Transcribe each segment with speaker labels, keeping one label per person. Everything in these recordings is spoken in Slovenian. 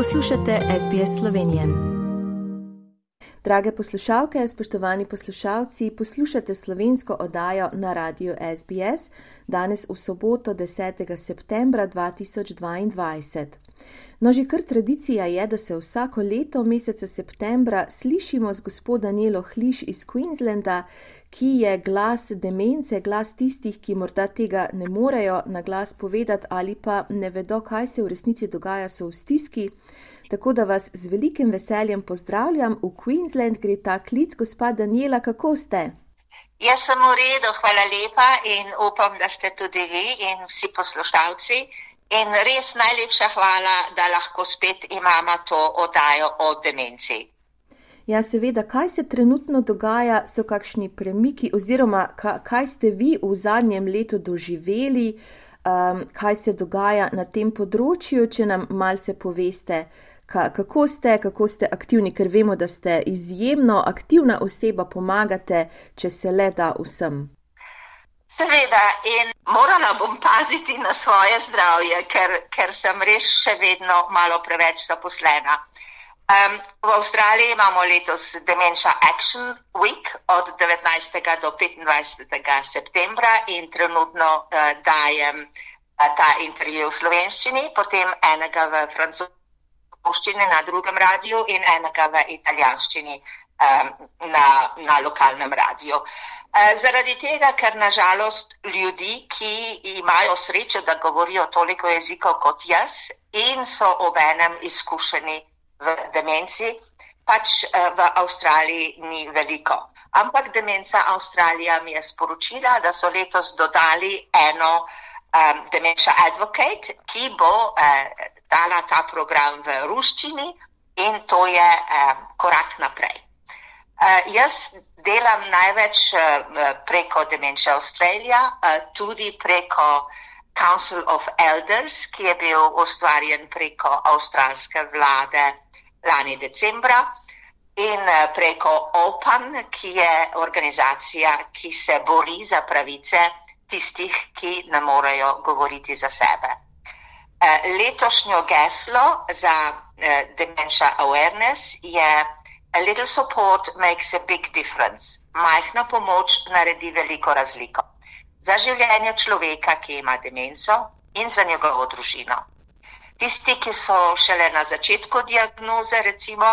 Speaker 1: Poslušate SBS Slovenije. Drage poslušalke, spoštovani poslušalci, poslušate slovensko oddajo na radiju SBS danes v soboto 10. septembra 2022. No, že kar tradicija je, da se vsako leto meseca septembra slišimo z gospod Danielo Hliš iz Queenslanda, ki je glas demence, glas tistih, ki morda tega ne morejo na glas povedati ali pa ne vedo, kaj se v resnici dogaja, so v stiski. Tako da vas z velikim veseljem pozdravljam v Queensland, gre ta klic, gospod Daniela, kako ste?
Speaker 2: Jaz sem v redu, hvala lepa in upam, da ste tudi vi in vsi poslušalci. In res najlepša hvala, da lahko spet imamo to oddajo o demenci.
Speaker 1: Ja, seveda, kaj se trenutno dogaja, so kakšni premiki, oziroma kaj ste vi v zadnjem letu doživeli, um, kaj se dogaja na tem področju, če nam malce poveste, kako ste, kako ste aktivni, ker vemo, da ste izjemno aktivna oseba, pomagate, če se le da vsem.
Speaker 2: Seveda, in morala bom paziti na svoje zdravje, ker, ker sem res še vedno malo preveč zaposlena. Um, v Avstraliji imamo letos Dementia Action Week od 19. do 25. septembra in trenutno uh, dajem uh, ta intervju v slovenščini, potem enega v francoščini na drugem radiju in enega v italijanščini um, na, na lokalnem radiju. Uh, zaradi tega, ker nažalost ljudi, ki imajo srečo, da govorijo toliko jezikov kot jaz in so obenem izkušeni v demenci, pač eh, v Avstraliji ni veliko. Ampak Demenca Avstralija mi je sporočila, da so letos dodali eno um, Dementia Advocate, ki bo uh, dala ta program v ruščini in to je um, korak naprej. Uh, jaz delam največ uh, preko Dementia Australia, uh, tudi preko Council of Elders, ki je bil ustvarjen preko avstralske vlade lani decembra, in preko OPAN, ki je organizacija, ki se bori za pravice tistih, ki ne morejo govoriti za sebe. Letošnjo geslo za Dementia Awareness je A little support makes a big difference. Majhna pomoč naredi veliko razliko. Za življenje človeka, ki ima demenco in za njegovo družino. Tisti, ki so šele na začetku diagnoze, recimo,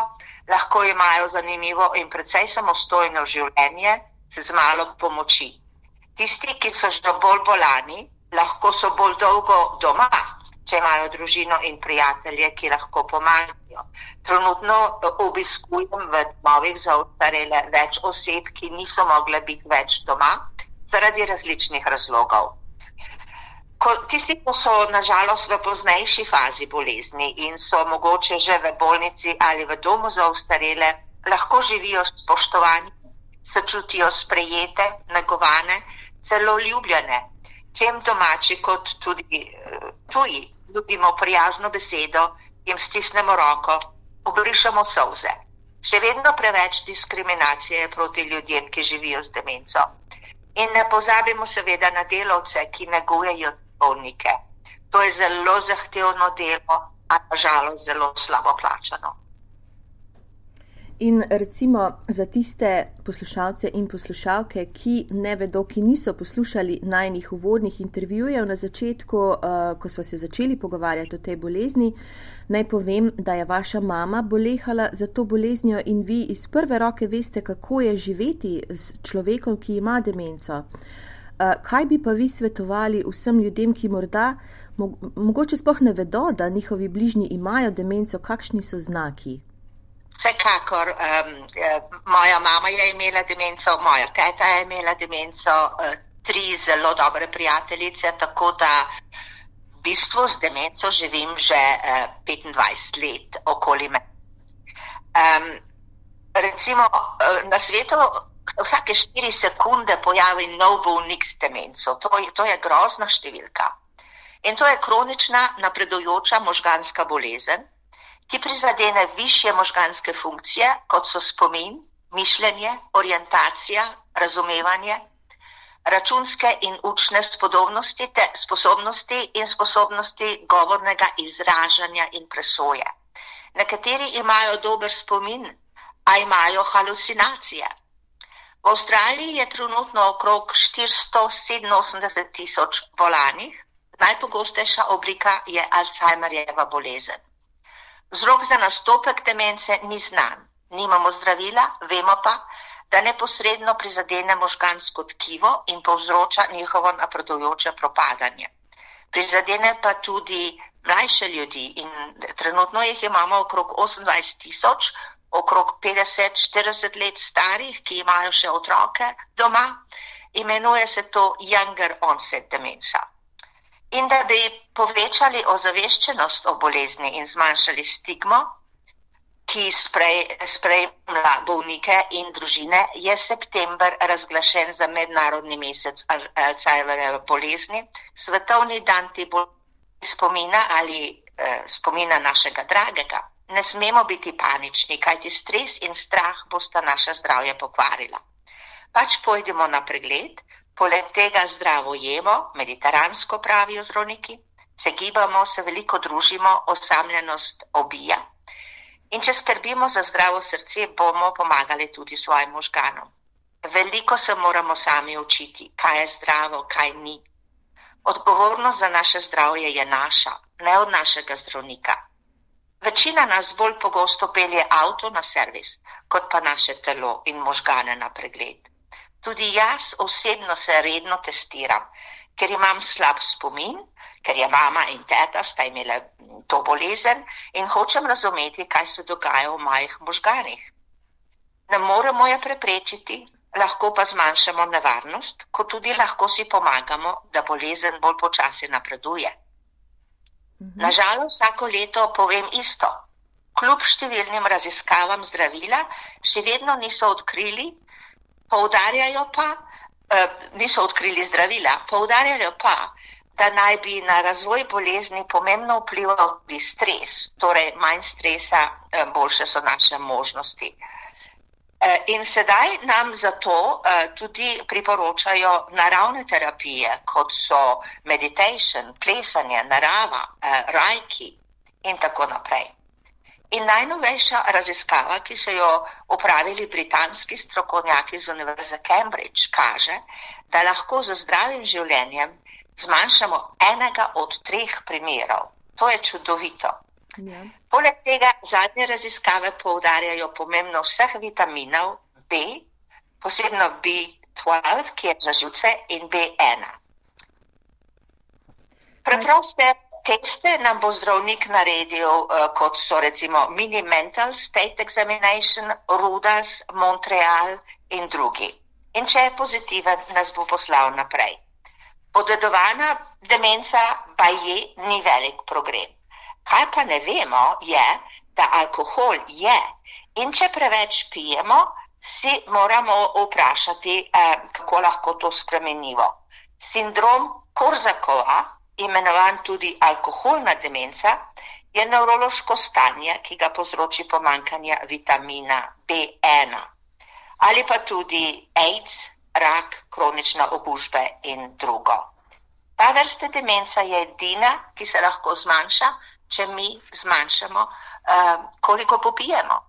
Speaker 2: lahko imajo zanimivo in precej samostojno življenje z malo pomoči. Tisti, ki so že bolj bolani, lahko so bolj dolgo doma, če imajo družino in prijatelje, ki lahko pomagajo. Trenutno obiskujem v domovih za ostarele več oseb, ki niso mogle biti več doma zaradi različnih razlogov. Ko, tisti, ki so nažalost v poznejši fazi bolezni in so mogoče že v bolnici ali v domu za ostarele, lahko živijo spoštovani, se čutijo sprejete, negovane, celo ljubljene, tem domači kot tudi uh, tuji dobimo prijazno besedo, jim stisnemo roko, obrišemo solze. Še vedno preveč diskriminacije proti ljudem, ki živijo z demenco. In ne pozabimo seveda na delavce, ki negujejo bolnike. To je zelo zahtevno delo, a nažalost zelo slabo plačano.
Speaker 1: In recimo za tiste poslušalce in poslušalke, ki ne vedo, ki niso poslušali najnih uvodnih intervjujev na začetku, uh, ko smo se začeli pogovarjati o tej bolezni, naj povem, da je vaša mama bolehala za to boleznijo in vi iz prve roke veste, kako je živeti s človekom, ki ima demenco. Uh, kaj bi pa vi svetovali vsem ljudem, ki morda mogoče sploh ne vedo, da njihovi bližnji imajo demenco, kakšni so znaki?
Speaker 2: Vsekakor, um, moja mama je imela demenco, moja teta je imela demenco, tri zelo dobre prijateljice, tako da v bistvu z demenco živim že uh, 25 let okoli me. Um, recimo uh, na svetu vsake 4 sekunde pojavi nov bolnik s demenco. To, to je grozna številka. In to je kronična napredujoča možganska bolezen ki prizadene više možganske funkcije, kot so spomin, mišljenje, orientacija, razumevanje, računske in učne spodobnosti te sposobnosti in sposobnosti govornega izražanja in presoje. Nekateri imajo dober spomin, a imajo halucinacije. V Avstraliji je trenutno okrog 487 tisoč bolanih, najpogostejša oblika je Alzheimerjeva bolezen. Vzrok za nastopek demence ni znan, nimamo zdravila, vemo pa, da neposredno prizadene možgansko tkivo in povzroča njihovo napredujoče propadanje. Prizadene pa tudi mlajše ljudi in trenutno jih imamo okrog 28 tisoč, okrog 50-40 let starih, ki imajo še otroke doma. Imenuje se to Younger Onset Dementia. In da bi povečali ozaveščenost o bolezni in zmanjšali stigmo, ki sprejema bolnike in družine, je september razglašen za mednarodni mesec Alzheimerjeve bolezni, svetovni dan te bolezni spomina ali eh, spomina našega dragega. Ne smemo biti panični, kajti stres in strah bosta naše zdravje pokvarila. Pač pojdemo na pregled, poleg tega zdravo jemo, mediteransko pravijo zdravniki, se gibamo, se veliko družimo, osamljenost obija. In če skrbimo za zdravo srce, bomo pomagali tudi svojim možganom. Veliko se moramo sami učiti, kaj je zdravo, kaj ni. Odgovornost za naše zdravje je naša, ne od našega zdravnika. Večina nas bolj pogosto pelje avto na servis, kot pa naše telo in možgane na pregled. Tudi jaz osebno se redno testiram, ker imam slab spomin, ker je mama in teta sta imele to bolezen in hočem razumeti, kaj se dogaja v mojih možganih. Ne moremo je preprečiti, lahko pa zmanjšamo nevarnost, kot tudi lahko si pomagamo, da bolezen bolj počasi napreduje. Mhm. Nažalost, vsako leto povem isto. Kljub številnim raziskavam zdravila, še vedno niso odkrili, poudarjajo pa, niso odkrili zdravila, poudarjajo pa, da naj bi na razvoj bolezni pomembno vplival tudi stres, torej manj stresa, eh, boljše so naše možnosti. Eh, in sedaj nam zato eh, tudi priporočajo naravne terapije, kot so meditation, plesanje, narava, rajki in tako naprej. In najnovejša raziskava, ki so jo upravili britanski strokovnjaki z Univerze Cambridge, kaže, da lahko z zdravim življenjem zmanjšamo enega od treh primerov. To je čudovito. Ja. Poleg tega zadnje raziskave poudarjajo pomembno vseh vitaminov B, posebno B12, ki je za živce, in B1. Preproste teste nam bo zdravnik naredil, uh, kot so recimo Mini Mental State Examination, Rudas, Montreal in drugi. In če je pozitiven, nas bo poslal naprej. Podedovana demenca pa je ni velik problem. Kaj pa ne vemo, je, da alkohol je in če preveč pijemo, si moramo vprašati, eh, kako lahko to spremenimo. Sindrom Korzakova, imenovan tudi alkoholna demenca, je nevrološko stanje, ki ga povzroči pomankanje vitamina B1 ali pa tudi AIDS, rak, kronične okužbe in drugo. Ta vrsta demenca je edina, ki se lahko zmanjša, če mi zmanjšamo, uh, koliko popijemo.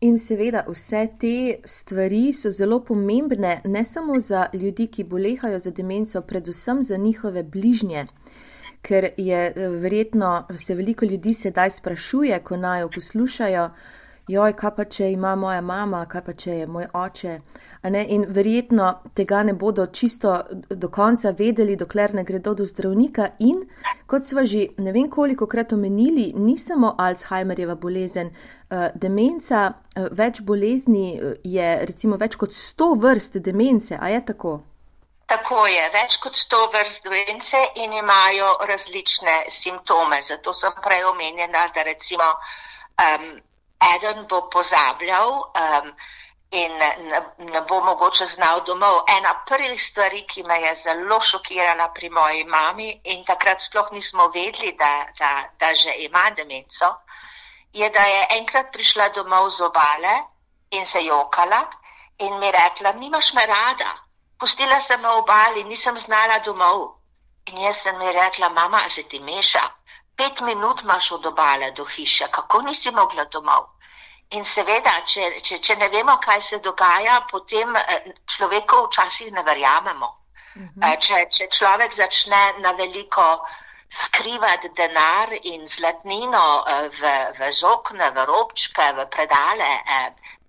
Speaker 1: In seveda, vse te stvari so zelo pomembne, ne samo za ljudi, ki bolehajo za demenco, predvsem za njihove bližnje. Ker je eh, verjetno se veliko ljudi sedaj sprašuje, ko naj jo poslušajo, joj, kaj pa če ima moja mama, kaj pa če je moj oče. In verjetno tega ne bodo čisto do konca vedeli, dokler ne gredo do zdravnika. In kot smo že ne vem koliko krat omenili, ni samo Alzheimerjeva bolezen, uh, demenca, uh, več bolezni eh, je, recimo več kot sto vrst demence, a je tako?
Speaker 2: Tako je, več kot sto vrst demence in imajo različne simptome. Zato sem prej omenjena, da recimo um, eden bo pozabljal um, in ne, ne bo mogoče znal domov. Ena prvih stvari, ki me je zelo šokirala pri moji mami in takrat sploh nismo vedeli, da, da, da že ima demenco, je, da je enkrat prišla domov z obale in se jokala in mi rekla, nimaš me rada, pustila sem me obali, nisem znala domov. In jaz sem mi rekla, mama, se ti meša, pet minut imaš od obale do hiše, kako nisi mogla domov. In seveda, če, če, če ne vemo, kaj se dogaja, potem eh, človeku včasih ne verjamemo. Mhm. Če, če človek začne na veliko skrivati denar in zlatnino v, v zokne, v robčke, v predale,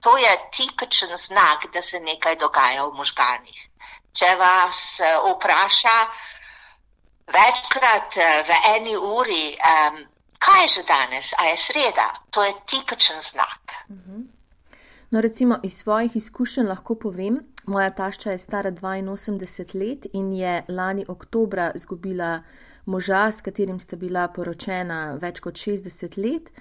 Speaker 2: to je tipičen znak, da se nekaj dogaja v možganih. Če vas vpraša, večkrat eh, v eni uri, um, kaj je že danes, a je sreda, to je tipičen znak. Mhm.
Speaker 1: No, recimo iz svojih izkušenj lahko povem, moja tašča je stara 82 let in je lani oktobra izgubila moža, s katerim sta bila poročena več kot 60 let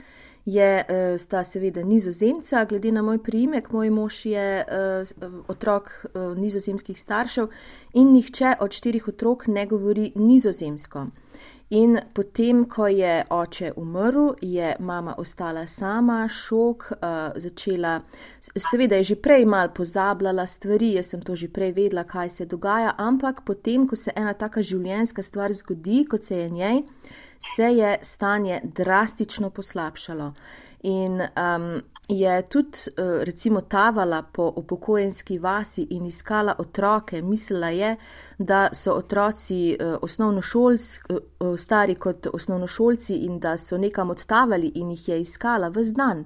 Speaker 1: je, uh, sta seveda nizozemca, glede na moj priimek, moj mož je uh, otrok uh, nizozemskih staršev in nihče od štirih otrok ne govori nizozemsko. In potem, ko je oče umrl, je mama ostala sama, šok, uh, začela, seveda je že prej mal pozabljala stvari, jaz sem to že prej vedela, kaj se dogaja, ampak potem, ko se ena taka življenjska stvar zgodi, kot se je njej, se je stanje drastično poslabšalo. In um, je tudi, uh, recimo, tavala po upokojenski vasi in iskala otroke, mislila je, da so otroci uh, osnovnošolski, uh, stari kot osnovnošolci in da so nekam odtavali in jih je iskala v znan.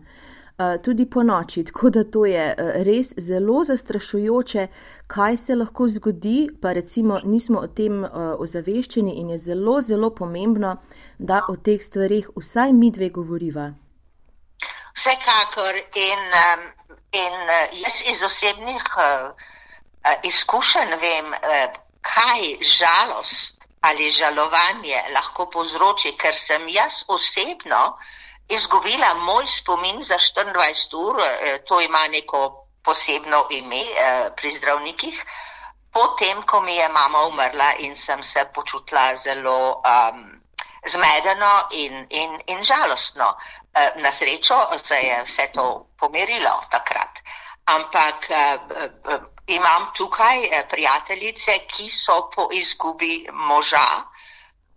Speaker 1: Eh, tudi po noči. Tako da to je eh, res zelo zastrašujoče, kaj se lahko zgodi, pa recimo nismo o tem eh, ozaveščeni in je zelo, zelo pomembno, da o teh stvarih vsaj mi dve govoriva.
Speaker 2: Vsekakor in, in jaz iz osebnih izkušenj vem, kaj žalost ali žalovanje lahko povzroči, ker sem jaz osebno izgubila moj spomin za 24 ur, eh, to ima neko posebno ime eh, pri zdravnikih, potem, ko mi je mama umrla in sem se počutila zelo um, zmedeno in, in, in žalostno. Eh, na srečo se je vse to pomirilo takrat. Ampak imam tukaj prijateljice, ki so po izgubi moža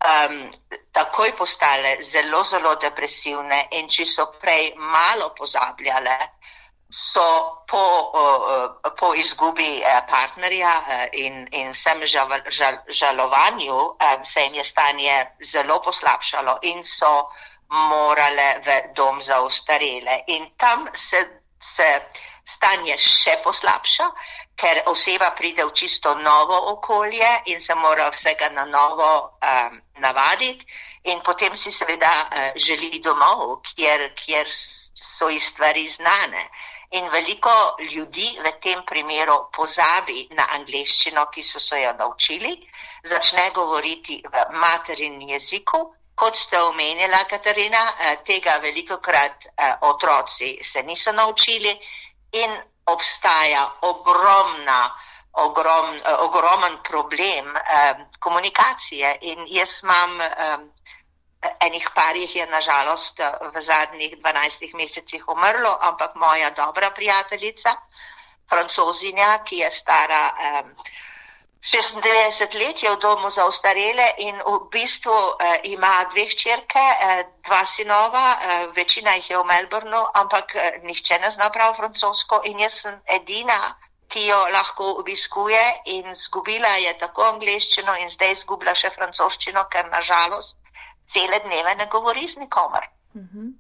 Speaker 2: um, takoj postale zelo, zelo depresivne in če so prej malo pozabljale, so po, uh, po izgubi uh, partnerja uh, in, in vsem žal, žal, žalovanju um, se jim je stanje zelo poslabšalo in so morale v dom za ostarele. In tam se, se stanje še poslabša, ker oseba pride v čisto novo okolje in se mora vsega na novo um, navaditi, in potem si seveda uh, želi domov, kjer, kjer so ji stvari znane. In veliko ljudi v tem primeru pozabi na angliščino, ki so se jo naučili, začne govoriti v materin jeziku. Kot ste omenila, Katarina, uh, tega veliko krat otroci se niso naučili in obstaja ogromna, ogrom, ogromen problem eh, komunikacije. In jaz imam eh, enih par jih je nažalost v zadnjih 12 mesecih umrlo, ampak moja dobra prijateljica, francozinja, ki je stara. Eh, 96 let je v domu za ostarele in v bistvu eh, ima dve hčerke, eh, dva sinova, eh, večina jih je v Melbournu, ampak eh, nihče ne zna prav francosko in jaz sem edina, ki jo lahko obiskuje in zgubila je tako angliščino in zdaj zgubila še francoščino, ker nažalost cele dneve ne govori z nikomer. Mm -hmm.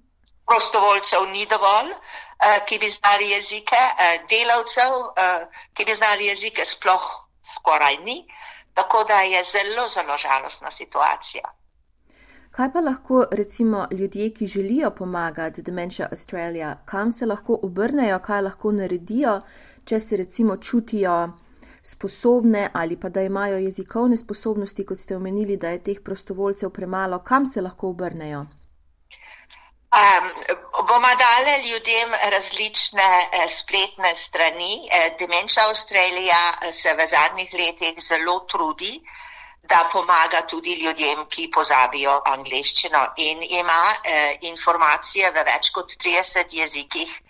Speaker 2: Prostovoljcev ni dovolj, eh, ki bi znali jezike, eh, delavcev, eh, ki bi znali jezike sploh skoraj ni, tako da je zelo, zelo žalostna situacija.
Speaker 1: Kaj pa lahko recimo ljudje, ki želijo pomagati Dementia Australia, kam se lahko obrnejo, kaj lahko naredijo, če se recimo čutijo sposobne ali pa da imajo jezikovne sposobnosti, kot ste omenili, da je teh prostovoljcev premalo, kam se lahko obrnejo?
Speaker 2: Um, bomo dali ljudem različne eh, spletne strani. Eh, Demenča Avstralija eh, se v zadnjih letih zelo trudi, da pomaga tudi ljudem, ki pozabijo angliščino in ima eh, informacije v več kot 30 jezikih.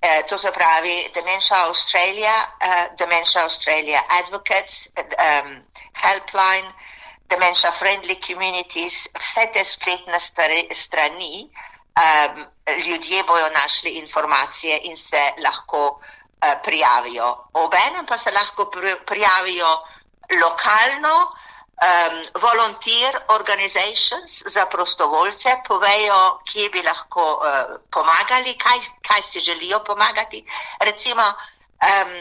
Speaker 2: Eh, to se pravi Demenča Avstralija, eh, Demenča Avstralija Advocates, eh, Helpline. dementia friendly communities, vse te spletne strani, um, ljudje bojo našli informacije in se lahko uh, prijavijo. Obenem pa se lahko prijavijo lokalno, um, volunteer organizations za prostovoljce, povejo, kje bi lahko uh, pomagali, kaj, kaj si želijo pomagati. Recimo, um,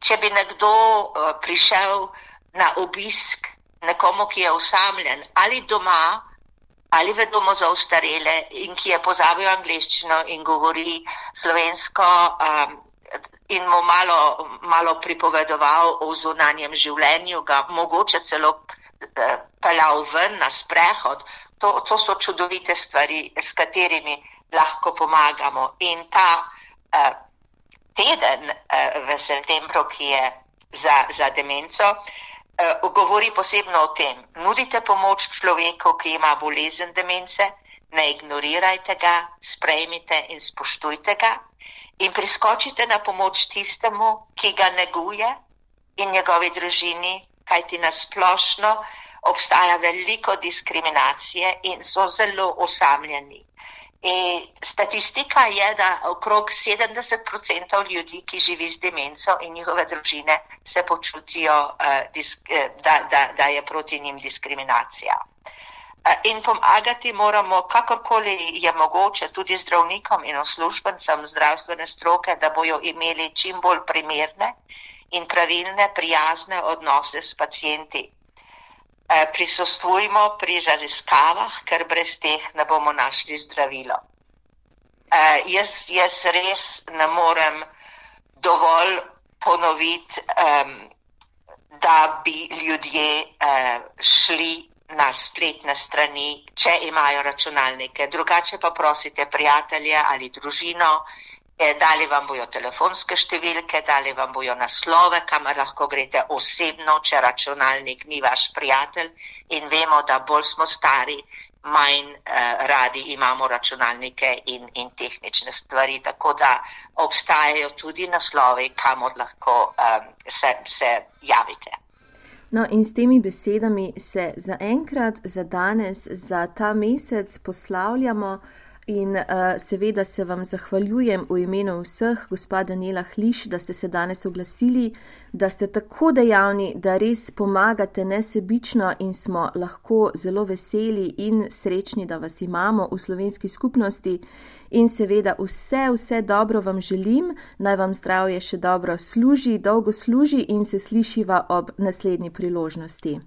Speaker 2: če bi nekdo uh, prišel na obisk nekomu, ki je osamljen ali doma, ali v domu za ustarele in ki je pozabil angliščino in govori slovensko um, in mu malo, malo pripovedoval o zunanjem življenju, ga mogoče celo uh, peljal ven na sprehod. To, to so čudovite stvari, s katerimi lahko pomagamo. In ta uh, teden uh, v septembru, ki je za, za demenco, Eh, govori posebno o tem. Nudite pomoč človeku, ki ima bolezen demence, ne ignorirajte ga, sprejmite in spoštujte ga in priskočite na pomoč tistemu, ki ga neguje in njegovi družini, kajti nasplošno obstaja veliko diskriminacije in so zelo osamljeni. In statistika je, da okrog 70% ljudi, ki živi z demenco in njihove družine, se počutijo, uh, da, da, da je proti njim diskriminacija. Uh, in pomagati moramo, kakorkoli je mogoče, tudi zdravnikom in uslužbencem zdravstvene stroke, da bojo imeli čim bolj primerne in pravilne, prijazne odnose s pacijenti. Eh, prisostvujmo pri raziskavah, ker brez teh ne bomo našli zdravilo. Uh, jaz, jaz res ne morem dovolj ponoviti, um, da bi ljudje uh, šli na spletne strani, če imajo računalnike. Drugače pa prosite prijatelje ali družino, dali vam bojo telefonske številke, dali vam bojo naslove, kamor lahko greste osebno, če računalnik ni vaš prijatelj in vemo, da bolj smo stari, manj eh, radi imamo računalnike in, in tehnične stvari, tako da obstajajo tudi naslovi, kamor lahko eh, se, se javite.
Speaker 1: No, in s temi besedami se za enkrat, za danes, za ta mesec poslavljamo. In uh, seveda se vam zahvaljujem v imenu vseh, gospa Daniela Hliš, da ste se danes oglasili, da ste tako dejavni, da res pomagate nesebično in smo lahko zelo veseli in srečni, da vas imamo v slovenski skupnosti. In seveda vse, vse dobro vam želim, naj vam zdravje še dobro služi, dolgo služi in se slišiva ob naslednji priložnosti.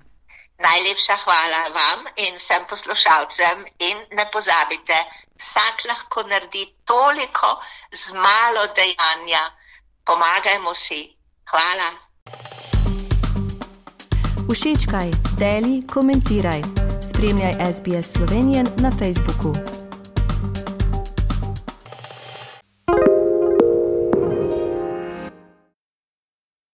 Speaker 2: Najlepša hvala vam in vsem poslušalcem in ne pozabite, vsak lahko naredi toliko z malo dejanja. Pomagajmo si. Hvala.
Speaker 1: Všečkaj, deli, komentiraj. Spremljaj SBS Slovenijo na Facebooku.